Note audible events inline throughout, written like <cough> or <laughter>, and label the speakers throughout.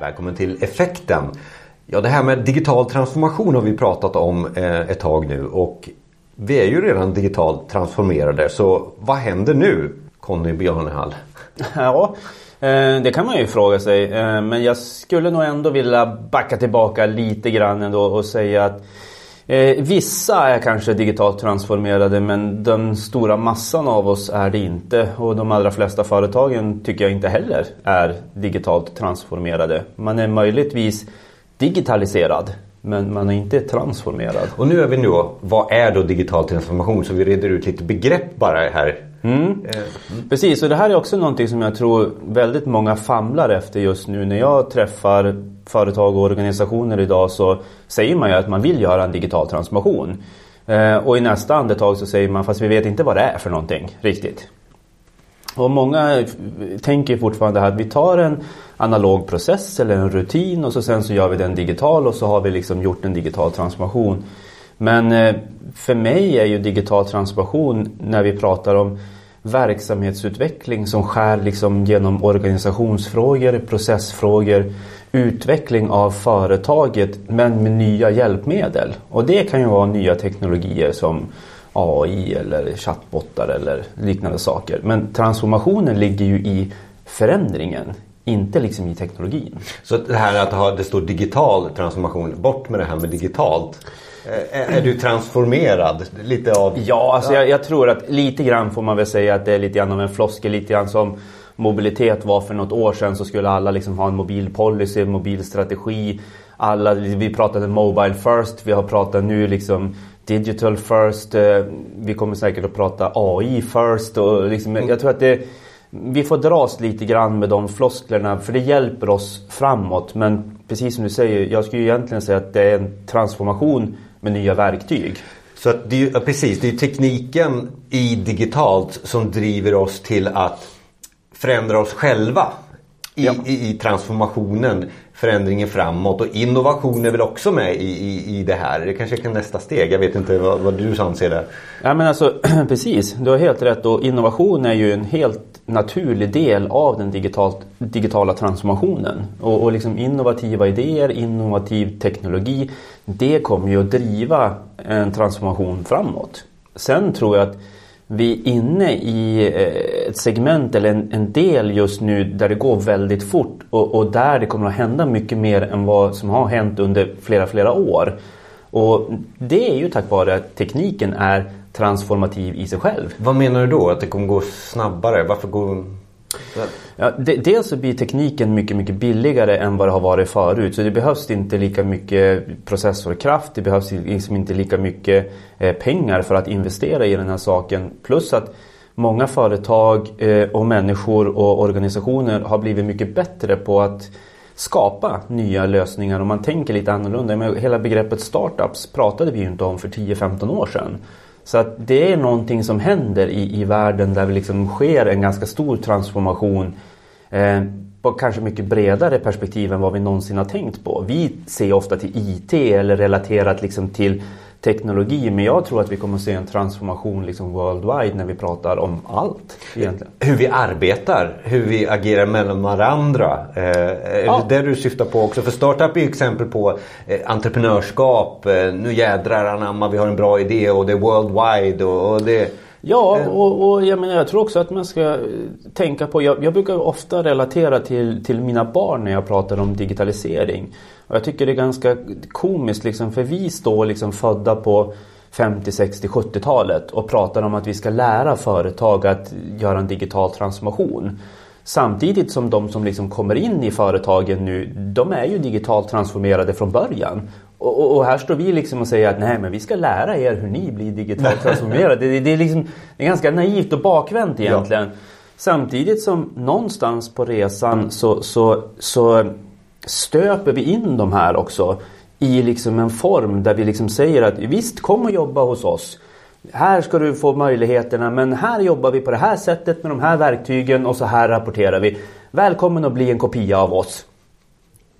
Speaker 1: Välkommen till Effekten. Ja, det här med digital transformation har vi pratat om eh, ett tag nu och vi är ju redan digitalt transformerade så vad händer nu Conny Björnehall? <laughs>
Speaker 2: Ja, eh, det kan man ju fråga sig. Eh, men jag skulle nog ändå vilja backa tillbaka lite grann ändå och säga att Eh, vissa är kanske digitalt transformerade men den stora massan av oss är det inte. Och de allra flesta företagen tycker jag inte heller är digitalt transformerade. Man är möjligtvis digitaliserad men man är inte transformerad.
Speaker 1: Och nu är vi nu vad är då digital transformation? Så vi reder ut lite begrepp bara här.
Speaker 2: Mm. Mm. Precis, och det här är också någonting som jag tror väldigt många famlar efter just nu. När jag träffar företag och organisationer idag så säger man ju att man vill göra en digital transformation. Eh, och i nästa andetag så säger man fast vi vet inte vad det är för någonting riktigt. Och många tänker fortfarande att vi tar en analog process eller en rutin och så sen så gör vi den digital och så har vi liksom gjort en digital transformation. Men eh, för mig är ju digital transformation när vi pratar om verksamhetsutveckling som skär liksom genom organisationsfrågor, processfrågor, utveckling av företaget men med nya hjälpmedel. Och det kan ju vara nya teknologier som AI eller chattbottar eller liknande saker. Men transformationen ligger ju i förändringen, inte liksom i teknologin.
Speaker 1: Så det här att ha, det står digital transformation, bort med det här med digitalt. Eh, är, du transformerad? Lite av...
Speaker 2: Ja, alltså jag, jag, tror att lite grann får man väl säga att det är lite grann av en floskel. Lite grann som mobilitet var för något år sedan så skulle alla liksom ha en mobilpolicy, en mobilstrategi. Alla, vi pratade mobile first, vi har pratat nu liksom digital first. Eh, vi kommer säkert att prata AI first. Och liksom. Jag tror att det, vi får dras lite grann med de flosklerna för det hjälper oss framåt. Men precis som du säger, jag skulle egentligen säga att det är en transformation med nya verktyg.
Speaker 1: Så att det är, precis, det är tekniken i digitalt som driver oss till att förändra oss själva i, ja. i, i, transformationen, förändringen framåt och innovation är väl också med i, i, i det här. Det kanske är nästa steg. Jag vet inte vad, vad du anser där.
Speaker 2: Ja men alltså <clears throat> precis, du har helt rätt och innovation är ju en helt naturlig del av den digitalt, digitala transformationen. Och, och liksom innovativa idéer, innovativ teknologi, det kommer ju att driva en transformation framåt. Sen tror jag att vi är inne i eh, ett segment eller en, en, del just nu där det går väldigt fort och, och, där det kommer att hända mycket mer än vad som har hänt under flera, flera år. Och det är ju tack vare att tekniken är transformativ i sig själv.
Speaker 1: Vad menar du då? Att det kommer gå snabbare? Varför går
Speaker 2: Ja, dels så blir tekniken mycket, mycket billigare än vad det har varit förut. Så det behövs inte lika mycket processorkraft. Det behövs liksom inte lika mycket eh, pengar för att investera i den här saken. Plus att många företag eh, och människor och organisationer har blivit mycket bättre på att skapa nya lösningar och man tänker lite annorlunda. Hela begreppet startups pratade vi ju inte om för 10-15 år sedan. Så att det är någonting som händer i, i världen där det liksom sker en ganska stor transformation eh, på kanske mycket bredare perspektiv än vad vi någonsin har tänkt på. Vi ser ofta till IT eller relaterat liksom till teknologi. Men jag tror att vi kommer att se en transformation liksom worldwide när vi pratar om allt. Egentligen.
Speaker 1: Hur vi arbetar, hur vi agerar mellan varandra. Eh, är ja. det det du syftar på också? För startup är ju exempel på eh, entreprenörskap. Eh, nu jädrar anamma, vi har en bra idé och det är worldwide. Och, och det...
Speaker 2: Ja, och, och jag, menar, jag tror också att man ska eh, tänka på, jag, jag brukar ofta relatera till, till mina barn när jag pratar om digitalisering. Och jag tycker det är ganska komiskt liksom, för vi står liksom födda på 50, 60, 70-talet och pratar om att vi ska lära företag att göra en digital transformation. Samtidigt som de som liksom kommer in i företagen nu, de är ju digitalt transformerade från början. Och, och, och, här står vi liksom och säger att nej men vi ska lära er hur ni blir digitalt <laughs> transformerade. det, det, är liksom, det är ganska naivt och bakvänt egentligen. Ja. Samtidigt som någonstans på resan så, så, så stöper vi in de här också i liksom en form där vi liksom säger att visst kom och jobba hos oss. Här ska du få möjligheterna men här jobbar vi på det här sättet med de här verktygen och så här rapporterar vi. Välkommen att bli en kopia av oss.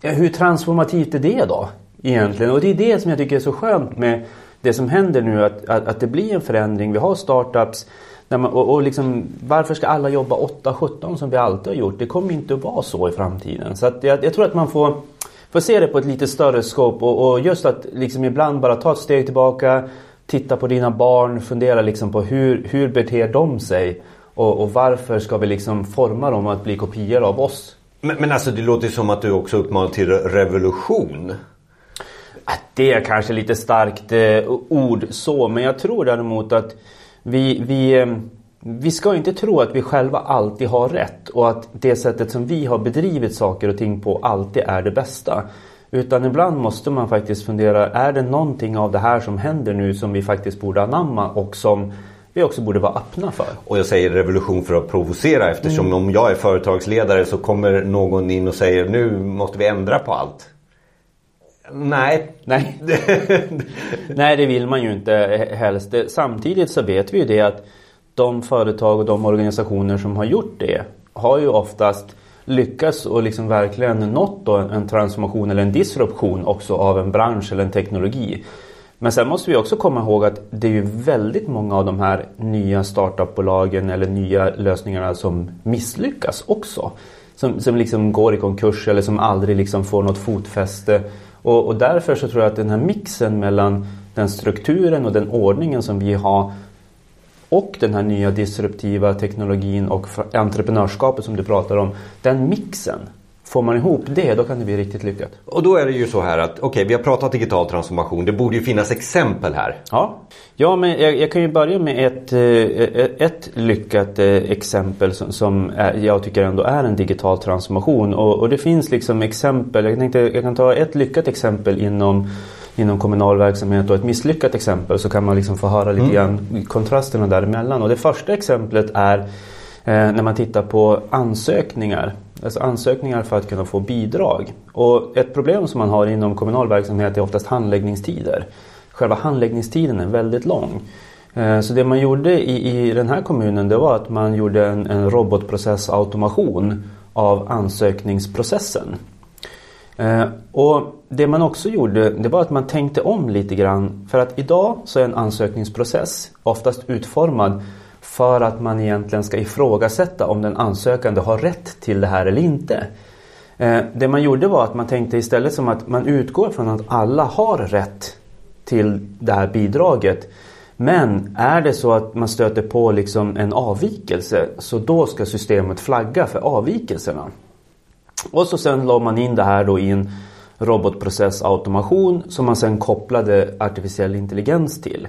Speaker 2: Hur transformativt är det då? Egentligen. Och det är det som jag tycker är så skönt med det som händer nu att, att, att det blir en förändring. Vi har startups Man, och, och liksom, varför ska alla jobba 8-17 som vi alltid har gjort? Det kommer inte att vara så i framtiden. Så att jag, jag tror att man får, får se det på ett lite större scope. och, och just att liksom ibland bara ta ett steg tillbaka, titta på dina barn, fundera liksom på hur, hur beter de sig? Och, och varför ska vi liksom forma dem att bli kopior av oss?
Speaker 1: Men, men alltså det låter som att du också uppmanar till revolution.
Speaker 2: Det är kanske lite starkt eh, ord så men jag tror däremot att vi, vi, eh, vi ska inte tro att vi själva alltid har rätt och att det sättet som vi har bedrivit saker och ting på alltid är det bästa. Utan ibland måste man faktiskt fundera, är det någonting av det här som händer nu som vi faktiskt borde anamma och som vi också borde vara öppna för.
Speaker 1: Och jag säger revolution för att provocera eftersom mm. om jag är företagsledare så kommer någon in och säger nu måste vi ändra på allt. Nej.
Speaker 2: Nej. <laughs> Nej det vill man ju inte helst. Samtidigt så vet vi ju det att de företag och de organisationer som har gjort det har ju oftast lyckats och liksom verkligen nått en transformation eller en disruption också av en bransch eller en teknologi. Men sen måste vi också komma ihåg att det är ju väldigt många av de här nya startupbolagen eller nya lösningarna som misslyckas också. Som, som liksom går i konkurs eller som aldrig liksom får något fotfäste. Och, och därför så tror jag att den här mixen mellan den strukturen och den ordningen som vi har och den här nya disruptiva teknologin och entreprenörskapet som du pratar om. Den mixen Får man ihop det, då kan det bli riktigt lyckat.
Speaker 1: Och då är det ju så här att, okej, okay, vi har pratat digital transformation. Det borde ju finnas exempel här.
Speaker 2: Ja, ja men jag, jag kan ju börja med ett, eh, ett lyckat eh, exempel som, som jag tycker ändå är en digital transformation. Och, och, det finns liksom exempel, jag tänkte jag kan ta ett lyckat exempel inom inom kommunal verksamhet och ett misslyckat exempel så kan man liksom få höra lite mm. grann kontrasterna däremellan. Och det första exemplet är eh, när man tittar på ansökningar Alltså ansökningar för att kunna få bidrag. Och ett problem som man har inom kommunal verksamhet är oftast handläggningstider. Själva handläggningstiden är väldigt lång. Eh, så det man gjorde i, i den här kommunen det var att man gjorde en, en robotprocessautomation av ansökningsprocessen. Eh, och det man också gjorde det var att man tänkte om lite grann. För att idag så är en ansökningsprocess oftast utformad för att man egentligen ska ifrågasätta om den ansökande har rätt till det här eller inte. Eh, det man gjorde var att man tänkte istället som att man utgår från att alla har rätt till det här bidraget. Men är det så att man stöter på liksom en avvikelse så då ska systemet flagga för avvikelserna. Och så sen la man in det här då i en robotprocessautomation som man sen kopplade artificiell intelligens till.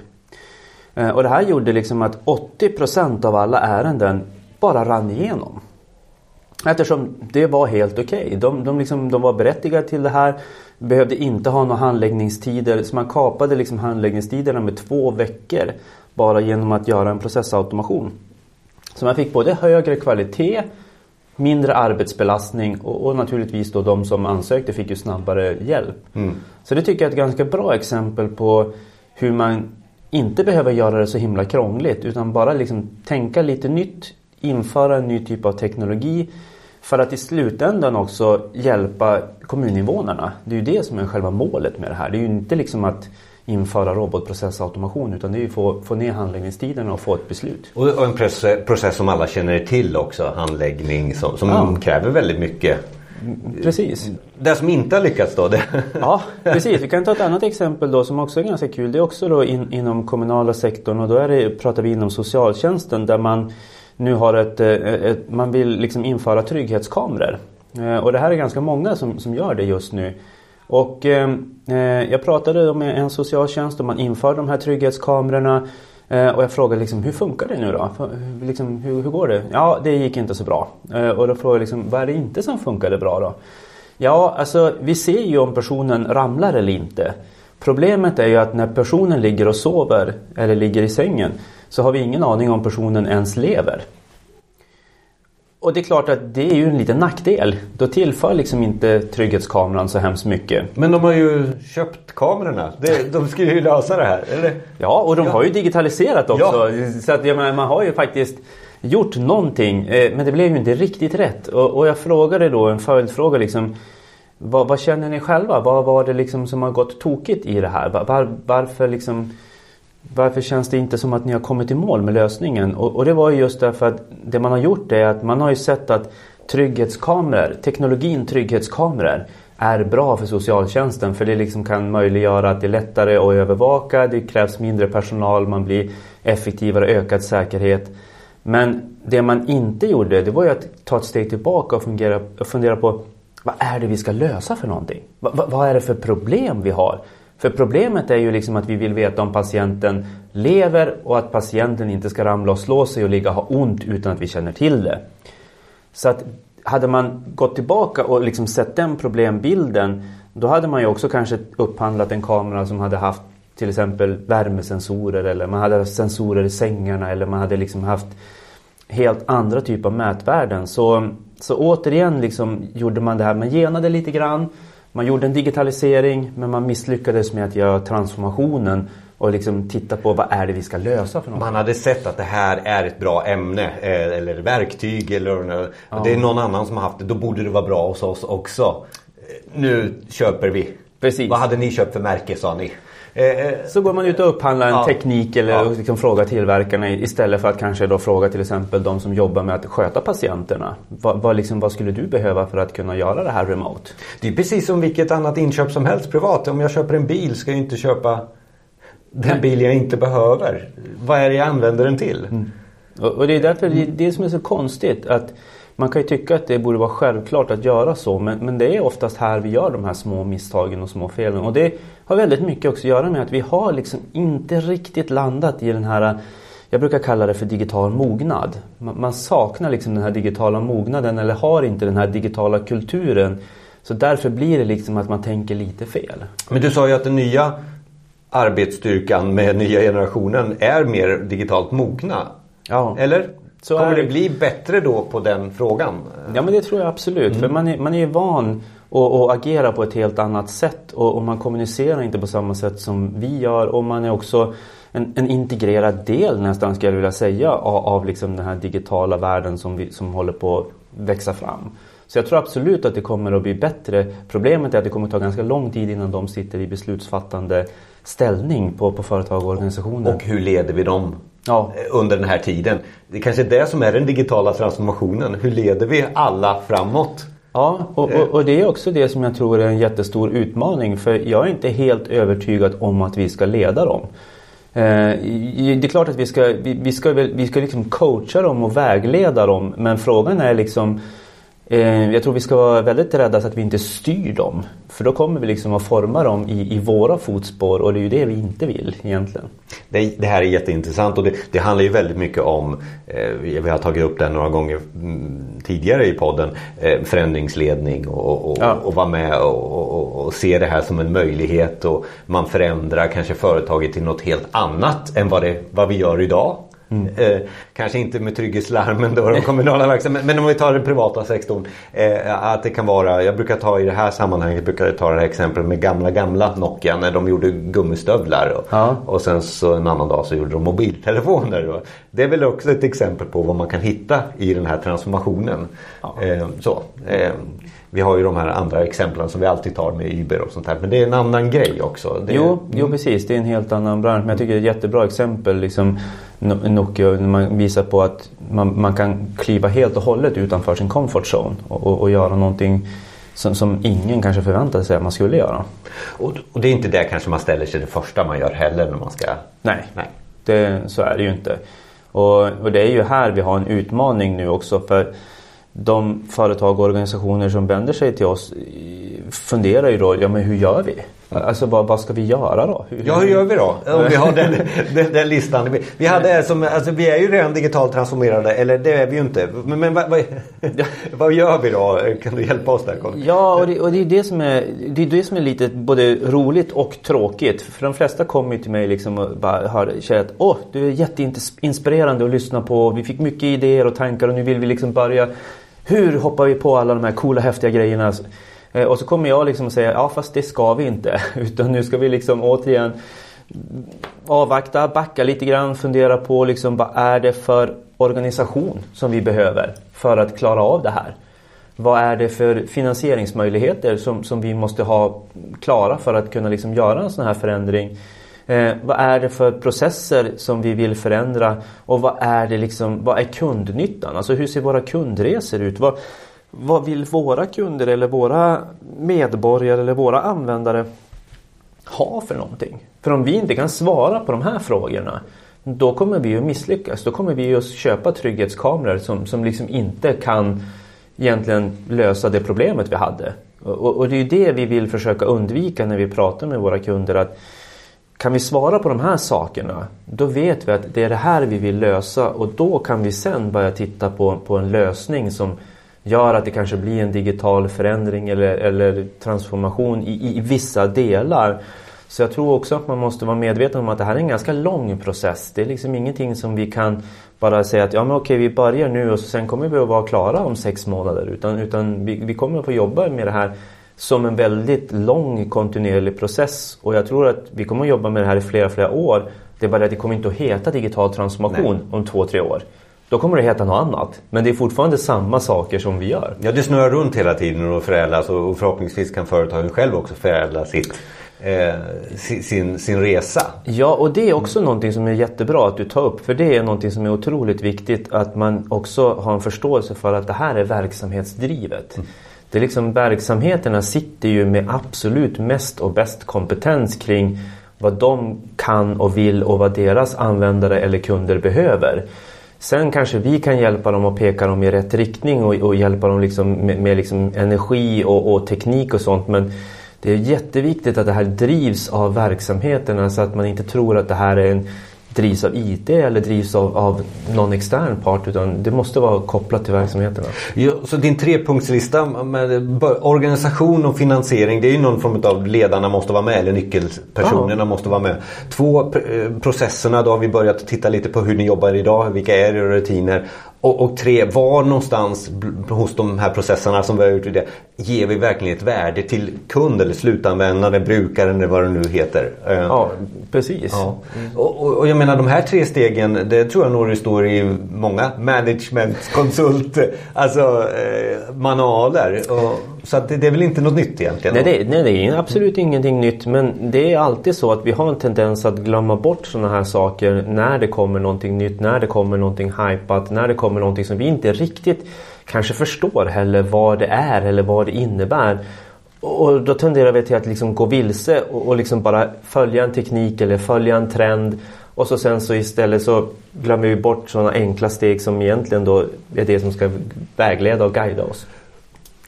Speaker 2: Eh, och det här gjorde liksom att 80% av alla ärenden bara rann igenom. Eftersom det var helt okej. Okay. De, de, liksom, de var berättigade till det här. Behövde inte ha några handläggningstider. Så man kapade liksom handläggningstiderna med två veckor. Bara genom att göra en processautomation. Så man fick både högre kvalitet, mindre arbetsbelastning och, och naturligtvis då de som ansökte fick ju snabbare hjälp. Mm. Så det tycker jag är ett ganska bra exempel på hur man inte behöver göra det så himla krångligt utan bara liksom tänka lite nytt, införa en ny typ av teknologi för att i slutändan också hjälpa kommuninvånarna. Det är ju det som är själva målet med det här. Det är ju inte liksom att införa robotprocessautomation utan det är ju att få, få ner handläggningstiden och få ett beslut.
Speaker 1: Och en process, process som alla känner till också, handläggning som, som ja. kräver väldigt mycket
Speaker 2: Precis.
Speaker 1: Det som inte har lyckats då? Det... <laughs>
Speaker 2: Ja, precis. Vi kan ta ett annat exempel då som också är ganska kul. Det är också då in, inom kommunala sektorn och då är det, pratar vi inom socialtjänsten där man nu har ett, ett, ett man vill liksom införa trygghetskameror. Eh, och det här är ganska många som, som gör det just nu. Och eh, eh jag pratade med en socialtjänst och man inför de här trygghetskamerorna Eh, Eh, och jag frågade liksom, hur funkar det nu då? Liksom, hur, hur går det? Ja, det gick inte så bra. Eh, och då frågade jag liksom, vad är det inte som funkade bra då? Ja, alltså vi ser ju om personen ramlar eller inte. Problemet är ju att när personen ligger och sover eller ligger i sängen så har vi ingen aning om personen ens lever. Och det är klart att det är ju en liten nackdel. Då tillför liksom inte trygghetskameran så hemskt mycket.
Speaker 1: Men de har ju köpt kamerorna. De ska ju lösa det här, eller?
Speaker 2: Ja, och de ja. har ju digitaliserat också. Ja. Så att jag menar, man har ju faktiskt gjort någonting. Eh, men det blev ju inte riktigt rätt. Och, och jag frågade då en följdfråga liksom. Vad, vad, känner ni själva? Vad var det liksom som har gått tokigt i det här? Var, varför liksom varför känns det inte som att ni har kommit i mål med lösningen? Och, och det var ju just därför att det man har gjort är att man har ju sett att trygghetskameror, teknologin trygghetskameror är bra för socialtjänsten för det liksom kan möjliggöra att det är lättare att övervaka, det krävs mindre personal, man blir effektivare, ökad säkerhet. Men det man inte gjorde det var ju att ta ett steg tillbaka och, fungera, och fundera på vad är det vi ska lösa för någonting? Va, va, vad är det för problem vi har? För problemet är ju liksom att vi vill veta om patienten lever och att patienten inte ska ramla och slå sig och ligga och ha ont utan att vi känner till det. Så att hade man gått tillbaka och liksom sett den problembilden då hade man ju också kanske upphandlat en kamera som hade haft till exempel värmesensorer eller man hade haft sensorer i sängarna eller man hade liksom haft helt andra typer av mätvärden. Så, så återigen liksom gjorde man det här, man genade lite grann. Man gjorde en digitalisering men man misslyckades med att göra transformationen och liksom titta på vad är det vi ska lösa för något.
Speaker 1: Man hade sett att det här är ett bra ämne eh, eller verktyg eller ja. det är någon annan som har haft det. Då borde det vara bra hos oss också. Eh, nu köper vi.
Speaker 2: Precis.
Speaker 1: Vad hade ni köpt för märke sa ni?
Speaker 2: Eh, så går man ut och upphandlar en ja. teknik eller ja. liksom frågar tillverkarna istället för att kanske då fråga till exempel de som jobbar med att sköta patienterna. Vad, vad, liksom, vad skulle du behöva för att kunna göra det här remote?
Speaker 1: Det är precis som vilket annat inköp som helst privat. Om jag köper en bil ska jag inte köpa den bil jag inte behöver. Vad är det jag använder den till? Mm.
Speaker 2: Och, och, det är därför det, det som är så konstigt att man kan ju tycka att det borde vara självklart att göra så men, men det är oftast här vi gör de här små misstagen och små felen. Och det har väldigt mycket också att göra med att vi har liksom inte riktigt landat i den här jag brukar kalla det för digital mognad. Man, man saknar liksom den här digitala mognaden eller har inte den här digitala kulturen. Så därför blir det liksom att man tänker lite fel.
Speaker 1: Men du sa ju att den nya arbetsstyrkan med nya generationen är mer digitalt mogna. Ja. Eller? Så Kommer det bli bättre då på den frågan?
Speaker 2: Ja men det tror jag absolut. Mm. För man är, man är van att, att agera på ett helt annat sätt och, och, man kommunicerar inte på samma sätt som vi gör och man är också en, en integrerad del nästan skulle jag vilja säga av, av liksom den här digitala världen som, vi, som håller på att växa fram. Så jag tror absolut att det kommer att bli bättre. Problemet är att det kommer att ta ganska lång tid innan de sitter i beslutsfattande ställning på, på företag och organisationer.
Speaker 1: Och hur leder vi dem ja. under den här tiden? Det är kanske är det som är den digitala transformationen. Hur leder vi alla framåt?
Speaker 2: Ja, och, och, och, det är också det som jag tror är en jättestor utmaning. För jag är inte helt övertygad om att vi ska leda dem. Eh, det är klart att vi ska, vi, vi ska, vi ska liksom coacha dem och vägleda dem. Men frågan är liksom Eh, jag tror vi ska vara väldigt rädda så att vi inte styr dem. För då kommer vi liksom att forma dem i, i våra fotspår och det är ju det vi inte vill egentligen.
Speaker 1: Det, det här är jätteintressant och det, det, handlar ju väldigt mycket om, eh, vi har tagit upp det några gånger mm, tidigare i podden, eh, förändringsledning och, och, ja. och vara med och, och, och, se det här som en möjlighet och man förändrar kanske företaget till något helt annat än vad, det, vad vi gör idag. Mm. Eh, kanske inte med trygghetslarmen då, de kommunala verksamheterna. Men om vi tar den privata sektorn. Eh, att det kan vara, jag brukar ta i det här sammanhanget, brukar jag ta det här exemplet med gamla gamla Nokia när de gjorde gummistövlar. Och, ja. och sen så en annan dag så gjorde de mobiltelefoner. Det är väl också ett exempel på vad man kan hitta i den här transformationen. Ja. Eh, så. Vi har ju de här andra exemplen som vi alltid tar med Uber och sånt här. Men det är en annan grej också.
Speaker 2: Det... Jo, jo, precis. Det är en helt annan bransch. Men jag tycker det är ett jättebra exempel. Liksom, Nokia när man visar på att man, man kan kliva helt och hållet utanför sin comfort zone och, och, och göra någonting som, som, ingen kanske förväntade sig att man skulle göra.
Speaker 1: Och, och, det är inte det kanske man ställer sig det första man gör heller när man ska...
Speaker 2: Nej, Nej. Det, så är det ju inte. Och, och det är ju här vi har en utmaning nu också. för de företag och organisationer som vänder sig till oss funderar ju då, ja men hur gör vi? Alltså vad, vad ska vi göra då?
Speaker 1: Hur, ja hur gör vi då? Om vi har den, <laughs> den, den, listan. Vi, hade som, alltså, vi är ju redan digitalt transformerade, eller det är vi ju inte. Men, men vad, vad, <laughs> vad gör vi då? Kan du hjälpa oss där Carl?
Speaker 2: Ja och det, och det, är det som är, det är det som är lite både roligt och tråkigt. För de flesta kommer ju till mig liksom och bara har säger att åh du är jätteinspirerande att lyssna på. Vi fick mycket idéer och tankar och nu vill vi liksom börja hur hoppar vi på alla de här coola häftiga grejerna? Eh, och så kommer jag liksom säga, ja fast det ska vi inte. <laughs> Utan nu ska vi liksom återigen avvakta, backa lite grann, fundera på liksom vad är det för organisation som vi behöver för att klara av det här. Vad är det för finansieringsmöjligheter som, som vi måste ha klara för att kunna liksom göra en sån här förändring? Eh, vad är det för processer som vi vill förändra och vad är det liksom, vad är kundnyttan? Alltså hur ser våra kundresor ut? Vad, vad vill våra kunder eller våra medborgare eller våra användare ha för någonting? För om vi inte kan svara på de här frågorna då kommer vi att misslyckas. Då kommer vi att köpa trygghetskameror som, som liksom inte kan egentligen lösa det problemet vi hade. Och, och det är det vi vill försöka undvika när vi pratar med våra kunder. att kan vi svara på de här sakerna då vet vi att det är det här vi vill lösa och då kan vi sen börja titta på, på en lösning som gör att det kanske blir en digital förändring eller, eller transformation i, i vissa delar. Så jag tror också att man måste vara medveten om att det här är en ganska lång process. Det är liksom ingenting som vi kan bara säga att ja men okej vi börjar nu och sen kommer vi att vara klara om sex månader. Utan, utan vi, vi kommer att få jobba med det här som en väldigt lång kontinuerlig process. Och jag tror att vi kommer att jobba med det här i flera, flera år. Det är bara att det kommer inte att heta digital transformation Nej. om två, tre år. Då kommer det heta något annat. Men det är fortfarande samma saker som vi gör.
Speaker 1: Ja, det snurrar runt hela tiden och förädlas och förhoppningsvis kan företagen själv också förädla sitt eh, sin, sin resa.
Speaker 2: Ja, och det är också mm. någonting som är jättebra att du tar upp. För det är någonting som är otroligt viktigt att man också har en förståelse för att det här är verksamhetsdrivet. Mm. Det är liksom verksamheterna sitter ju med absolut mest och bäst kompetens kring vad de kan och vill och vad deras användare eller kunder behöver. Sen kanske vi kan hjälpa dem och peka dem i rätt riktning och, och hjälpa dem liksom med, med liksom energi och, och, teknik och sånt. Men det är jätteviktigt att det här drivs av verksamheterna så att man inte tror att det här är en drivs av IT eller drivs av, av någon extern part utan det måste vara kopplat till verksamheterna.
Speaker 1: Ja, så din trepunktslista med organisation och finansiering det är ju någon form av ledarna måste vara med eller nyckelpersonerna ja. måste vara med. Två eh, processerna då har vi börjat titta lite på hur ni jobbar idag, vilka är era rutiner och, och, tre, var någonstans hos de här processerna som vi har gjort det, ger vi verkligen ett värde till kund eller slutanvändare, brukaren eller vad det nu heter.
Speaker 2: Eh, ja, precis. Ja.
Speaker 1: Mm. Och, och, och, jag menar de här tre stegen, det tror jag nog det står i många management, konsult, <laughs> alltså eh, manualer. Så det, det, är väl inte något nytt egentligen?
Speaker 2: Nej det, nej, det är absolut ingenting nytt men det är alltid så att vi har en tendens att glömma bort sådana här saker när det kommer någonting nytt, när det kommer någonting hypat, när det kommer någonting som vi inte riktigt kanske förstår heller vad det är eller vad det innebär. Och då tenderar vi till att liksom gå vilse och, och liksom bara följa en teknik eller följa en trend och så sen så istället så glömmer vi bort sådana enkla steg som egentligen då är det som ska vägleda och guida oss.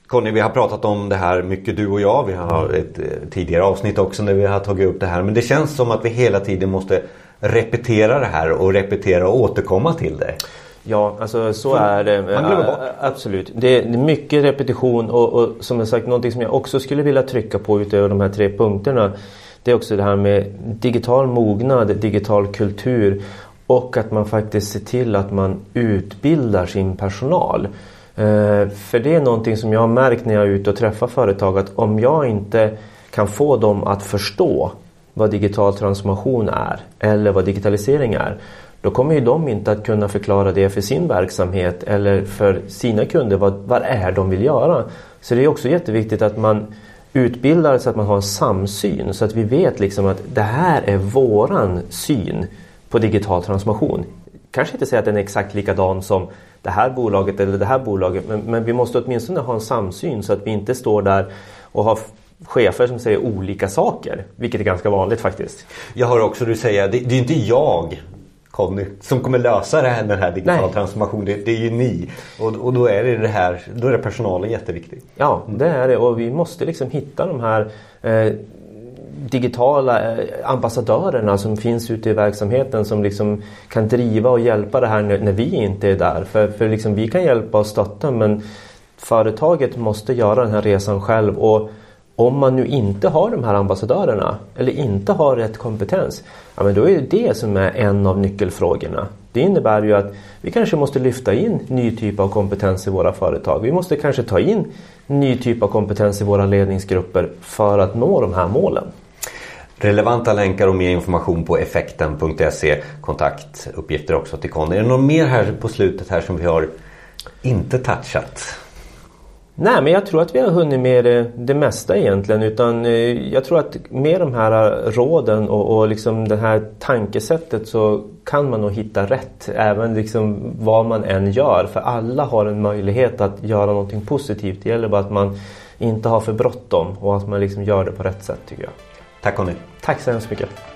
Speaker 1: Conny, vi har pratat om det här mycket du och jag. Vi har ett eh, tidigare avsnitt också när vi har tagit upp det här. Men det känns som att vi hela tiden måste repetera det här och repetera och återkomma till det.
Speaker 2: Ja, alltså så är det.
Speaker 1: Bort.
Speaker 2: Absolut. Det är mycket repetition och, och som jag sagt någonting som jag också skulle vilja trycka på utöver de här tre punkterna. Det är också det här med digital mognad, digital kultur och att man faktiskt ser till att man utbildar sin personal. För det är någonting som jag har märkt när jag är ute och träffar företag att om jag inte kan få dem att förstå vad digital transformation är eller vad digitalisering är då kommer ju de inte att kunna förklara det för sin verksamhet eller för sina kunder vad, vad är de vill göra. Så det är också jätteviktigt att man utbildar så att man har en samsyn så att vi vet liksom att det här är våran syn på digital transformation. Kanske inte säga att den är exakt likadan som det här bolaget eller det här bolaget. Men, men vi måste åtminstone ha en samsyn så att vi inte står där och har chefer som säger olika saker. Vilket är ganska vanligt faktiskt.
Speaker 1: Jag hör också du säga, det, det är inte jag Conny, som kommer lösa det här, den här digitala transformationen. Det, det, är ju ni. Och, och då är det, det här, då är det personalen jätteviktig.
Speaker 2: Ja, det är det. Och vi måste liksom hitta de här eh, digitala eh, ambassadörerna som finns ute i verksamheten som liksom kan driva och hjälpa det här när vi inte är där. För, för liksom vi kan hjälpa och stötta men företaget måste göra den här resan själv och om man nu inte har de här ambassadörerna eller inte har rätt kompetens, ja men då är det det som är en av nyckelfrågorna. Det innebär ju att vi kanske måste lyfta in ny typ av kompetens i våra företag. Vi måste kanske ta in ny typ av kompetens i våra ledningsgrupper för att nå de här målen.
Speaker 1: Relevanta länkar och mer information på effekten.se. Kontaktuppgifter också till Conny. Är det något mer här på slutet här som vi har inte touchat?
Speaker 2: Nej men jag tror att vi har hunnit med det, det mesta egentligen. Utan eh, jag tror att med de här råden och, och liksom det här tankesättet så kan man nog hitta rätt. Även liksom vad man än gör. För alla har en möjlighet att göra någonting positivt. Det gäller bara att man inte har för bråttom och att man liksom gör det på rätt sätt tycker jag.
Speaker 1: Tack Conny.
Speaker 2: Tack så hemskt mycket.